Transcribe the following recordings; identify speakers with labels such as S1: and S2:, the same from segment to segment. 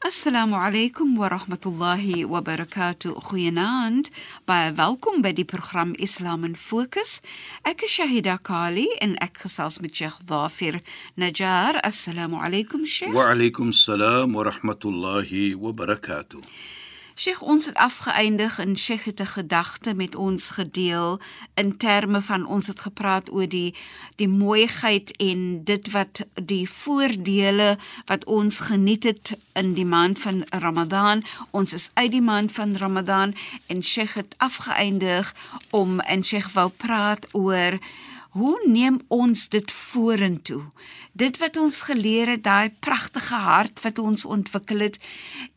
S1: Assalamu alaykum wa rahmatullahi wa barakatuh. Goeienaand. Baie welkom by die program Islam in Fokus. Ek is Shahida Kali en ek gesels met Sheikh Dhafir Najjar. Assalamu alaykum Sheikh.
S2: Wa alaykum salaam wa rahmatullahi wa barakatuh.
S1: Sheikh, ons het afgeëindig en Sheikh het 'n gedagte met ons gedeel in terme van ons het gepraat oor die die mooiheid en dit wat die voordele wat ons geniet het in die maand van Ramadan. Ons is uit die maand van Ramadan en Sheikh het afgeëindig om en Sheikh wou praat oor Hoe neem ons dit vorentoe? Dit wat ons geleer het, daai pragtige hart wat ons ontwikkel het,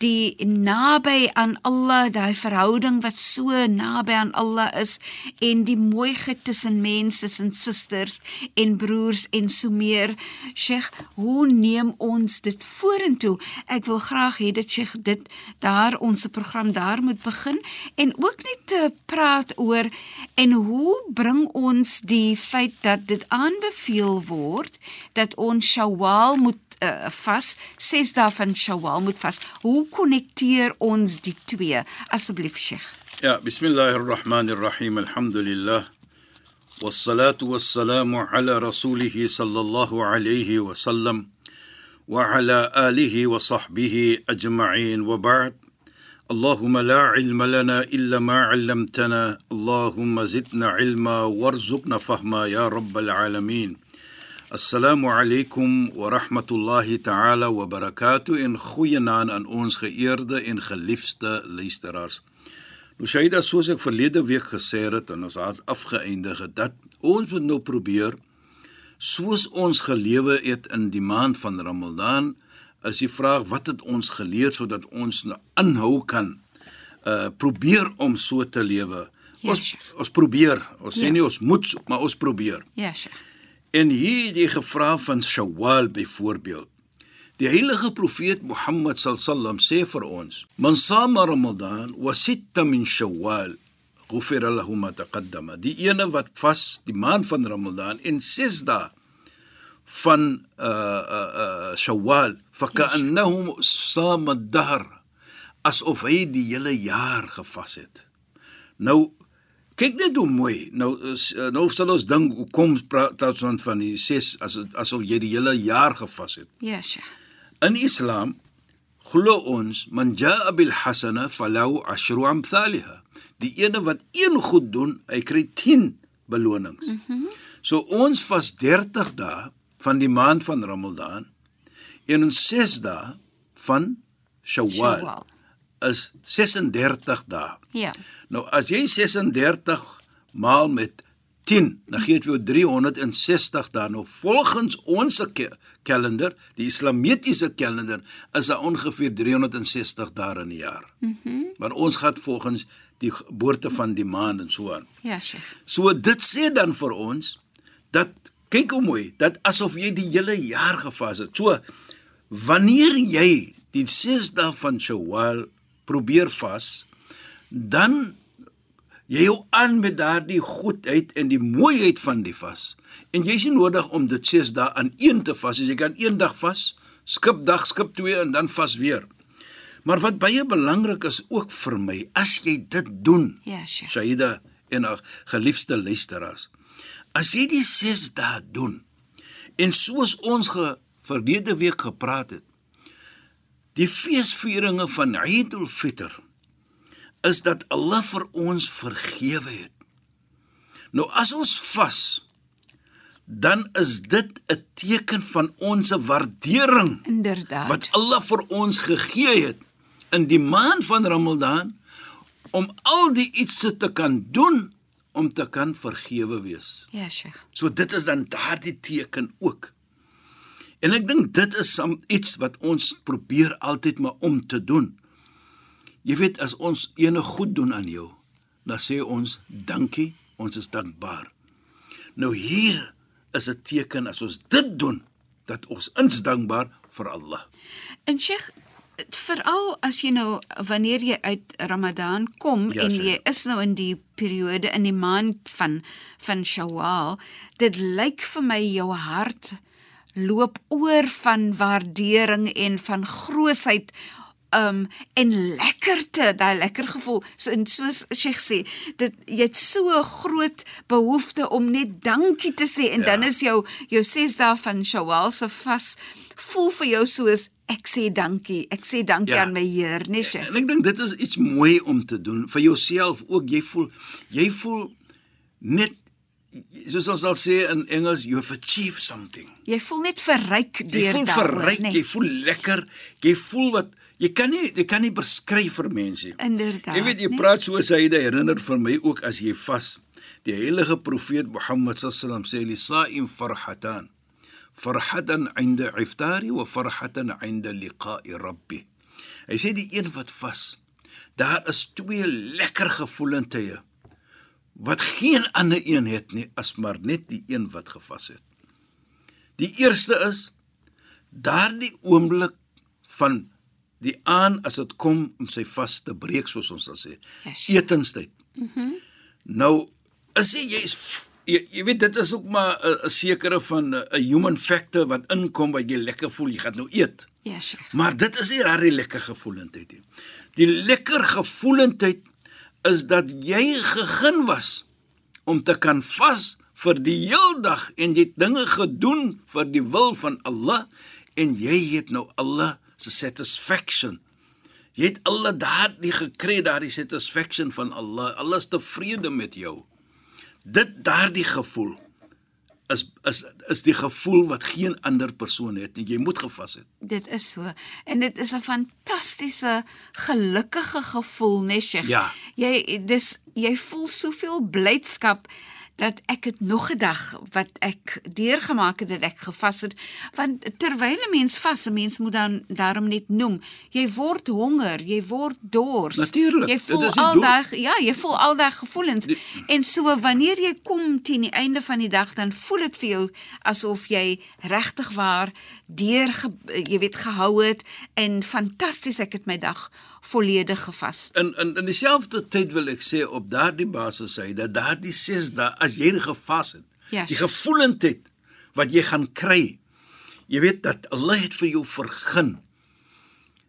S1: die naby aan Allah, daai verhouding wat so naby aan Allah is en die mooiheid tussen mense, tussen susters en broers en so meer. Sheikh, hoe neem ons dit vorentoe? Ek wil graag hê dit Sheikh dit daar ons program daar moet begin en ook net te praat oor en hoe bring ons die feit dat dit aanbeveel word dat ons Shawwal moet uh, vas, 6 dae van Shawwal moet vas. Hoe konnekteer ons die twee? Asseblief Sheikh.
S2: Ja, bismillahirrahmanirrahim. Alhamdulillah. والصلاة والسلام على رسوله صلى الله عليه وسلم وعلى آله وصحبه أجمعين وبعد اللهم لا علم لنا الا ما علمتنا اللهم زدنا علما وارزقنا فهما يا رب العالمين Assalamu alaykum wa rahmatullahi ta'ala wa barakatuh en goeienaand aan ons geëerde en geliefde luisteraars. Nou Shaida, soos ek verlede week gesê het en ons het afgeëindig het dat ons moet nou probeer soos ons gelewe het in die maand van Ramadan, is die vraag wat het ons geleer sodat ons nou aanhou kan uh probeer om so te lewe. Ja, ons yes, ons probeer. Ons ja. sê nie ons moet, maar ons probeer.
S1: Ja, yes, Sheikh.
S2: En hier die gevra van Shawwal byvoorbeeld. Die heilige profeet Mohammed sallam sê vir ons: "Man sama Ramadan wa sitta min Shawwal, ghufira lahu ma taqaddama." Die ene wat vas die maand van Ramadan en 6 dae van uh uh, uh Shawwal fakannahum sama ad-dahr asof hy die hele jaar gevas het. Nou kyk net hoe mooi. Nou nou sal ons dink kom praat ons van die 6 as asof jy die hele jaar gevas het.
S1: Ja, Sheikh.
S2: In Islam glo ons man jaa bil hasana falau ashru amthaliha. Die ene wat een goed doen, hy kry 10 belonings. Mm so ons vas 30 dae van die maand van Ramadan en ons 6 dae van Shawwal is 36 dae.
S1: Ja.
S2: Nou as jy 36 maal met 10, dan gee dit vir jou 360 dae. Nou volgens ons kalender, die islamitiese kalender, is daar ongeveer 360 dae in 'n jaar. Mhm. Mm Want ons gaan volgens die geboorte van die maan en so aan.
S1: Ja, Sheikh.
S2: So dit sê dan vir ons dat kyk hoe mooi dat asof jy die hele jaar gevas het. So wanneer jy die 6 dae van Shawwal probeer vas, dan jy hou aan met daardie goedheid en die mooiheid van die vas. En jy nie nodig om dit 6 dae aan een te vas, jy kan een dag vas, skip dag, skip twee en dan vas weer. Maar wat baie belangrik is ook vir my, as jy dit doen,
S1: ja,
S2: Shaida en geliefde luisteraars, As jy die 6 dae doen en soos ons ge, verlede week gepraat het, die feesvieringe van Eid al-Fitr is dat Allah vir ons vergewe het. Nou as ons vas, dan is dit 'n teken van ons waardering.
S1: Inderdaad.
S2: Wat Allah vir ons gegee het in die maand van Ramadan om al die ietsse te kan doen om te kan vergewe wees.
S1: Ja, Sheikh.
S2: So dit is dan daardie teken ook. En ek dink dit is some, iets wat ons probeer altyd maar om te doen. Jy weet as ons ene goed doen aan jou, dan sê ons dankie, ons is dankbaar. Nou hier is 'n teken as ons dit doen dat ons ins dankbaar vir Allah.
S1: En Sheikh, veral as jy nou wanneer jy uit Ramadan kom
S2: Ja,
S1: en jy is nou in die periode in die maand van van Shawwal, dit lyk vir my jou hart loop oor van waardering en van grootheid um en lekkerte, daai lekker gevoel. So en soos Sheikh sê, dit jy het so 'n groot behoefte om net dankie te sê en
S2: Ja.
S1: dan is jou jou 6 dae van Shawwal se vas voel vir jou soos ek sê dankie. Ek sê dankie
S2: Ja.
S1: aan my Heer, nee Sheikh.
S2: En ek dink dit is iets mooi om te doen vir jouself ook. Jy voel jy voel net soos ons sal sê in Engels you have achieved something.
S1: Jy voel net verryk
S2: Jy
S1: deur
S2: voel
S1: daaroor,
S2: verryk,
S1: nee.
S2: jy voel lekker, jy voel wat jy kan nie jy kan nie beskryf vir mense. nie.
S1: Inderdaad.
S2: Jy weet jy
S1: nee.
S2: praat so hy dit herinner vir my ook as jy vas. Die heilige profeet Mohammed sallam sê li sa'im farhatan. Farhatan 'inda iftari wa farhatan 'inda liqa'i rabbi. Hy sê die een wat vas, daar is twee lekker gevoelentye wat geen ander een het nie as maar net die een wat gevas het. Die eerste is daardie oomblik van die aan as dit kom om sy vas te breek soos ons sal sê.
S1: Yes.
S2: Etenstyd. Mhm. Mm nou as jy jy's f- jy, jy weet dit is ook maar 'n sekere van 'n human factor wat inkom wat jy lekker voel jy gaan nou eet.
S1: Ja, Sheikh.
S2: Maar dit is nie daardie lekker gevoelendheid nie. Die lekker gevoelendheid is dat jy gegeen was om te kan vas vir die heel dag en jy dinge gedoen vir die wil van Allah en jy het nou Allah se satisfaction. Jy het Allah daardie gekry, daardie satisfaction van Allah. Allah is tevrede met jou. Dit daardie gevoel is is is die gevoel wat geen ander persoon het nie. Jy moet gevas het.
S1: Dit is so. En dit is 'n fantastiese gelukkige gevoel, né, Sheikh?
S2: Ja.
S1: Jy dis jy voel soveel blydskap dat ek het nog 'n dag wat ek deurgemaak het dat ek gevas het. Want terwyl 'n mens vas 'n mens moet dan daarom net noem jy word honger jy word dors.
S2: Natuurlijk,
S1: jy voel
S2: is die
S1: al
S2: doel.
S1: daai ja jy voel al daai gevoelens.
S2: Die-
S1: en so wanneer jy kom teen die einde van die dag dan voel dit vir jou asof jy regtig waar deur jy weet gehou het en fantasties ek het my dag volledig gevas
S2: In in in dieselfde tyd wil ek sê op daardie basis sê dat daardie 6 dae as jy gevas het,
S1: Ja,
S2: die gevoelendheid wat jy gaan kry. Jy weet dat Allah het vir jou vergun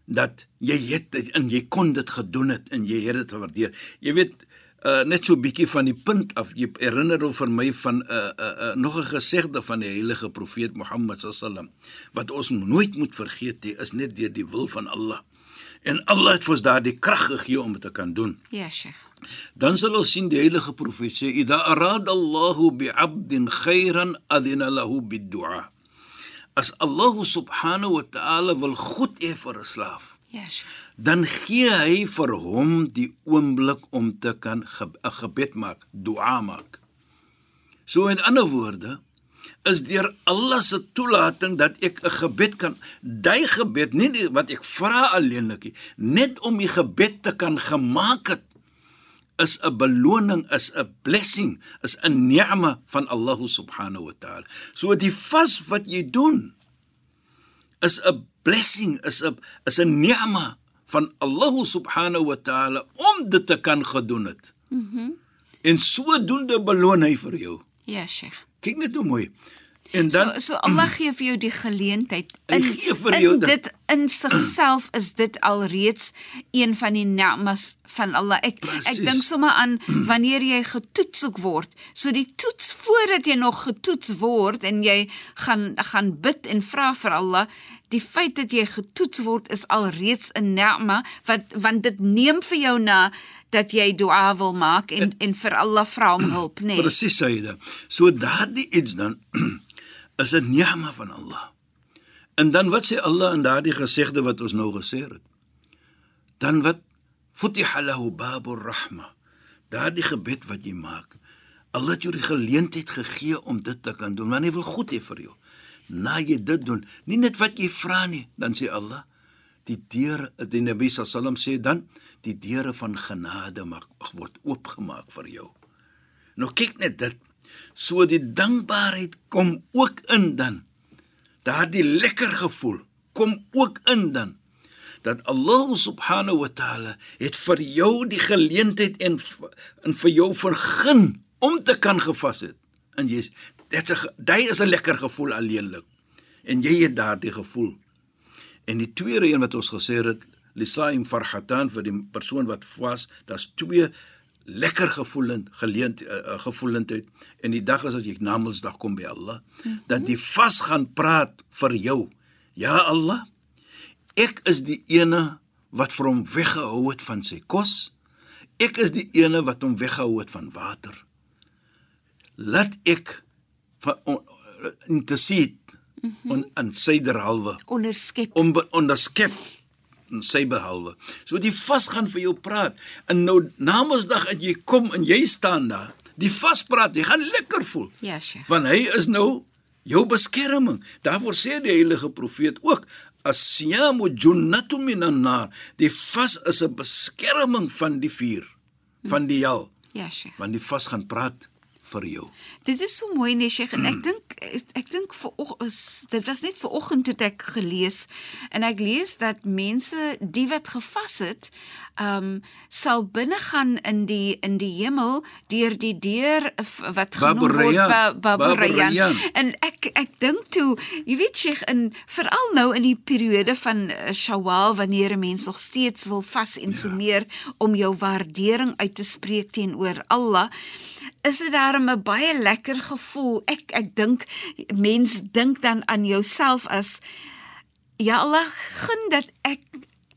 S2: dat jy het en jy kon dit gedoen het en jy het dit gewaardeer. Jy weet uh, net so 'n bietjie van die punt af. Jy herinner hom vir my van 'n uh, uh, uh, nog 'n gesegde van die heilige profeet Mohammed sallam wat ons nooit moet vergeet nie, is net deur die wil van Allah. En Allah het vir ons daardie krag gegee om dit te kan doen.
S1: ja sheikh
S2: Dan sal ons sien die heilige profeet sê: "Idha arada Allahu bi'abdin khairan adina lahu bid-du'a." As Allah subhanahu wa ta'ala wil goed hê vir 'n slaaf,
S1: sheikh
S2: dan gee hy vir hom die oomblik om te kan ge 'n gebed maak, dua maak. So in ander woorde is deur Allah se toelating dat ek 'n gebed kan, daai gebed nie die- wat ek vra alleenlik nie, net om die gebed te kan gemaak het is 'n beloning, is 'n blessing, is 'n ni'ma van Allah subhanahu wa ta'ala. So die vas wat jy doen is 'n blessing, is 'n is 'n ni'ma van Allah subhanahu wa ta'ala om dit te kan gedoen het. Mhm. Mm en sodoende beloon hy vir jou.
S1: ja sheikh
S2: Kyk net hoe mooi. En dan
S1: so, so Allah gee vir jou die geleentheid
S2: Hy gee vir jou
S1: in dit in sigself is dit alreeds een van die ni'mas van Allah. Ek
S2: Precies.
S1: ek dink sommer aan wanneer jy getoets word. So die toets voordat jy nog getoets word en jy gaan gaan bid en vra vir Allah, die feit dat jy getoets word is alreeds 'n ni'ma wat want dit neem vir jou na dat jy dua wil maak en en vir Allah vra om hulp, nee.
S2: presies sê jy dit. So daardie iets dan is 'n ni'ma van Allah. En dan wat sê Allah in daardie gesegde wat ons nou gesê het? Dan wat futiha lahu babur rahma. Daardie gebed wat jy maak. Allah het jou die geleentheid gegee om dit te kan doen, want hy wil goed hê vir jou. Na jy dit doen, nie net wat jy vra nie, dan sê Allah, die deur, die Nabi sallam sê dan, die deure van genade mag word oopgemaak vir jou. Nou kyk net dit. So die dankbaarheid kom ook in dan. Daardie lekker gevoel kom ook in dan dat Allah subhanahu wa ta'ala het vir jou die geleentheid en en vir jou vergun om te kan gevas het. En jy dit's 'n dit is 'n lekker gevoel alleenlik. En jy het daardie gevoel. En die tweede een wat ons gesê het, lisaim farhatan vir die persoon wat vas, daar's twee lekker gevoelend geleent uh, gevoelendheid en die dag is as jy na Mondsdag kom by Allah, mm -hmm. dat die vas gaan praat vir jou. Ja Allah, Ek is die ene wat vir hom weggehou het van sy kos. Ek is die ene wat hom weggehou het van water. Laat ek van intercede mm -hmm. en sy derhalwe
S1: onderskep
S2: om onderskep en sy behalwe. So die vas gaan vir jou praat. En nou namensdag as jy kom en jy staan daar, die vas praat, jy gaan lekker voel.
S1: Ja, Sheikh.
S2: Want hy is nou jou beskerming. Daarvoor sê die heilige profeet ook As-siyamu junnatun minan nar. Die vas is 'n beskerming van die vuur, van die hel.
S1: Ja, Sheikh.
S2: Want die vas gaan praat vir jou.
S1: Dit is so mooi nee Sheikh en ek dink ek dink vir is dit was net ver oggend toe ek gelees en ek lees dat mense die wat gevas het ehm um, sal binne gaan in die in die hemel deur die deur wat genoem word Baburayan en ek ek dink toe jy weet Sheikh in veral nou in die periode van eh, Shawwal wanneer 'n mens nog steeds wil vas en ja. so meer om jou waardering uit te spreek teenoor Allah is dit daarom 'n baie lekker gevoel. Ek ek dink mens dink dan aan jouself as ja Allah gun dat ek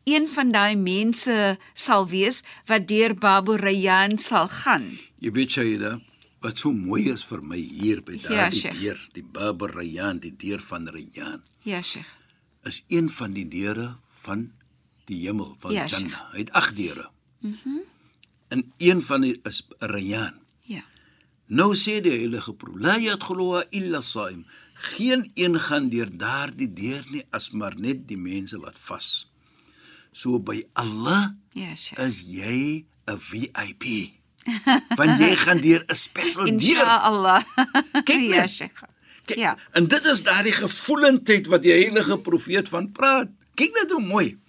S1: een van daai mense sal wees wat deur Babu Rayyan sal gaan.
S2: Jy weet Shaida, wat so mooi is vir my hier by daardie ja, deur, die Babu Rayyan, die deur van Rayyan.
S1: Ja, Sheikh.
S2: Is een van die deure van die hemel van ja, Jannah. Hy het agt deure. Mhm. Mm en een van die is Rayyan. Nou sê die heilige profeet: "La yadkhuluha illa saim." Geen een gaan deur daardie deur nie as maar net die mense wat vas. So by Allah
S1: ja, sure.
S2: is jy 'n VIP. Want jy gaan deur 'n spesiale deur.
S1: Inshallah.
S2: Kyk net. Ja, Sheikh. Ja. En dit is daardie gevoelendheid wat die heilige profeet van praat. Kyk net hoe mooi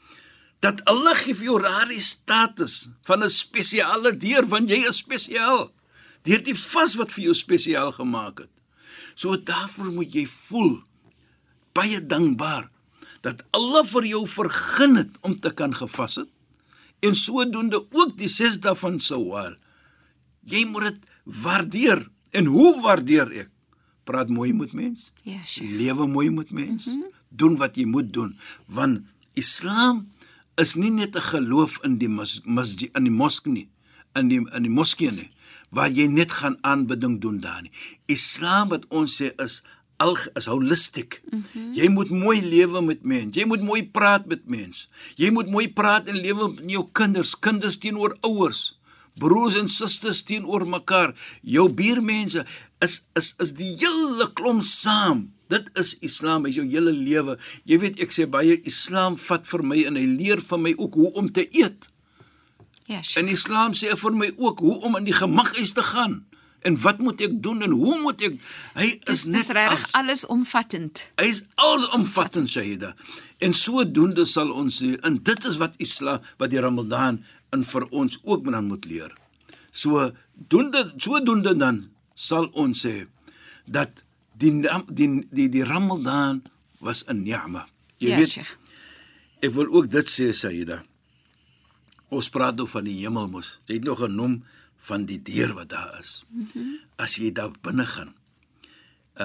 S2: dat Allah gee vir jou daardie status van 'n spesiale deur want jy is spesiaal deur die vas wat vir jou spesiaal gemaak het. So daarvoor moet jy voel baie dankbaar dat Allah vir jou vergun het om te kan gevas het en sodoende ook die 6 dae van Sawal. Jy moet dit waardeer en hoe waardeer ek? Praat mooi met mens.
S1: Ja, sure.
S2: Lewe mooi met mens. Mm -hmm. Doen wat jy moet doen want Islam is nie net 'n geloof in die masjid in die moskee nie, in die in die moskee nie waar jy net gaan aanbidding doen daar nie. Islam wat ons sê is al is holisties. Mm -hmm. Jy moet mooi lewe met mense. Jy moet mooi praat met mense. Jy moet mooi praat en lewe met jou kinders, kinders teenoor ouers, broers en susters teenoor mekaar. Jou buurmense is is is die hele klomp saam. Dit is Islam, is jou hele lewe. Jy weet ek sê baie Islam vat vir my en hy leer vir my ook hoe om te eet.
S1: Ja. Sure.
S2: En Islam sê vir my ook hoe om in die gemakhuis te gaan. En wat moet ek doen en hoe moet ek hy is
S1: dis, net reg alles omvattend.
S2: Hy is alles omvattend Shaida. En sodoende sal ons en dit is wat Islam wat die Ramadan in vir ons ook dan moet leer. So doen dit sodoende dan sal ons sê dat die die die die Ramadan was 'n ni'ma.
S1: Jy ja, weet. Sheikh.
S2: Ek wil ook dit sê Shaida. Ons praat nou van die hemel mos. Jy het nog genoem van die deur wat daar is. Mm -hmm. As jy daar binne gaan. Uh,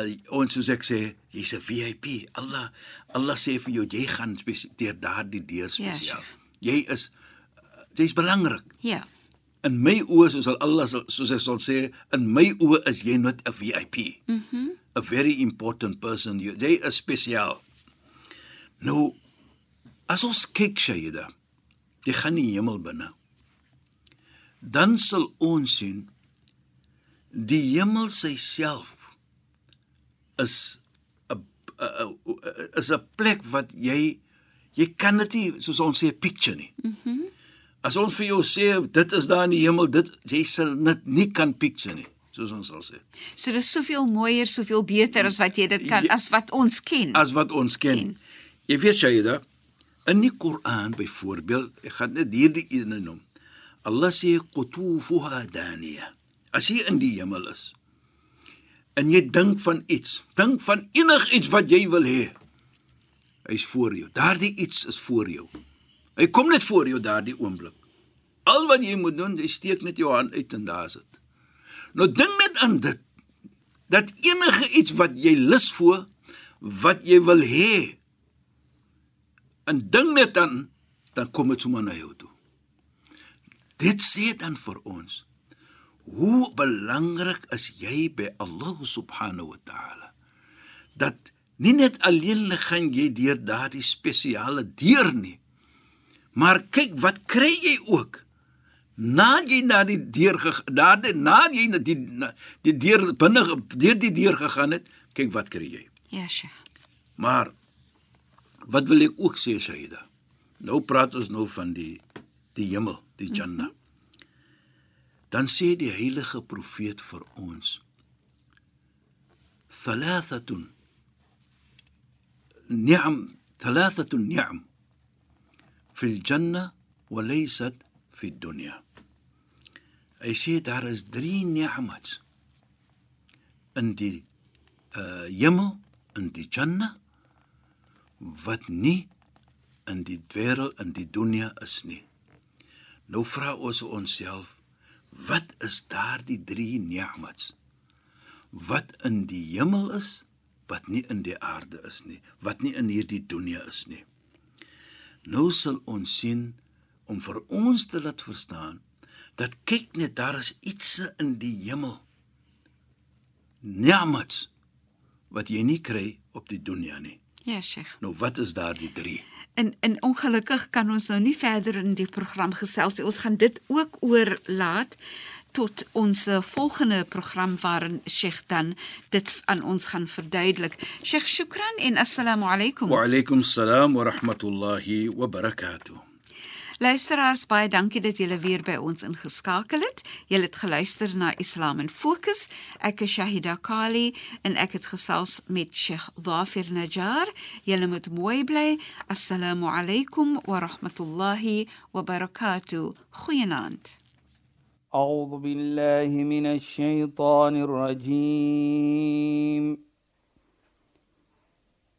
S2: uh ons soos ek sê, jy's 'n VIP. Allah Allah sê vir jou jy gaan deur daardie deur spesiaal. Yes. Jy is uh, jy's belangrik.
S1: Ja.
S2: In my oë soos Allah soos ek sal sê, in my oë is jy net 'n VIP. Mhm. Mm a very important person. Jy is spesiaal. Nou as ons kyk Shaida, Jy gaan die hemel binne. Dan sal ons sien die hemel self is 'n is 'n plek wat jy jy kan dit nie soos ons sê picture nie. Mhm. Mm As ons vir jou sê dit is daar in die hemel, dit jy sal dit nie kan picture nie soos ons sal sê.
S1: So dis soveel mooier, soveel beter as wat jy dit kan as wat ons ken.
S2: As wat ons ken. ken. Jy weet Shaida, in die Koran byvoorbeeld, ek gaan net hierdie ene noem. Allah sê qutufuha daniya. As jy in die hemel is en jy dink van iets, dink van enigiets wat jy wil hê. Hy's voor jou. Daardie iets is voor jou. Hy kom net voor jou daardie oomblik. Al wat jy moet doen, jy steek net jou hand uit en daar is dit. Nou dink net aan dit dat enige iets wat jy lus voor wat jy wil hê en dink net aan dan kom dit sommer na jou toe. Dit sê dan vir ons hoe belangrik is jy by Allah subhanahu wa ta'ala? Dat nie net alleenlik gaan jy deur daardie spesiale deur nie maar kyk wat kry jy ook? Na jy na die deur daar na jy na die na, die deur binne deur die deur gegaan het kyk wat kry jy?
S1: Ja sye
S2: maar wat wil ek ook sê Shaida nou praat ons nou van die die hemel die janna -hmm. dan sê die heilige profeet vir ons thalathatun ni'am thalathatun ni'am fil janna wa laysat fi dunya Hy sê daar is 3 ni'mats in die uh hemel in die janna wat nie in die wêreld in die dunia is nie. Nou vra ons onsself, wat is daardie 3 ni'mats? Wat in die hemel is, wat nie in die aarde is nie, wat nie in hierdie dunia is nie. Nou sal ons sien om vir ons te laat verstaan dat kyk net daar is iets in die hemel. Niamats wat jy nie kry op die dunia nie.
S1: Ja, Sheikh.
S2: Nou wat is daar die 3?
S1: En en ongelukkig kan ons nou nie verder in die program gesels nie. Ons gaan dit ook oorlaat tot ons volgende program waarin Sheikh dan dit aan ons gaan verduidelik. Sheikh, shukran en assalamu alaykum.
S2: Wa alaykum assalam wa rahmatullahi wa barakatuh.
S1: Luisteraars, baie dankie dat julle weer by ons ingeskakel het. Julle het geluister na Islam in Fokus. Ek is Shahida Kali en ek het gesels met Sheikh Dhafir Najjar. Julle moet mooi bly. Assalamu alaykum wa rahmatullahi wa barakatuh. Goeienaand.
S3: أعوذ بالله من الشيطان الرجيم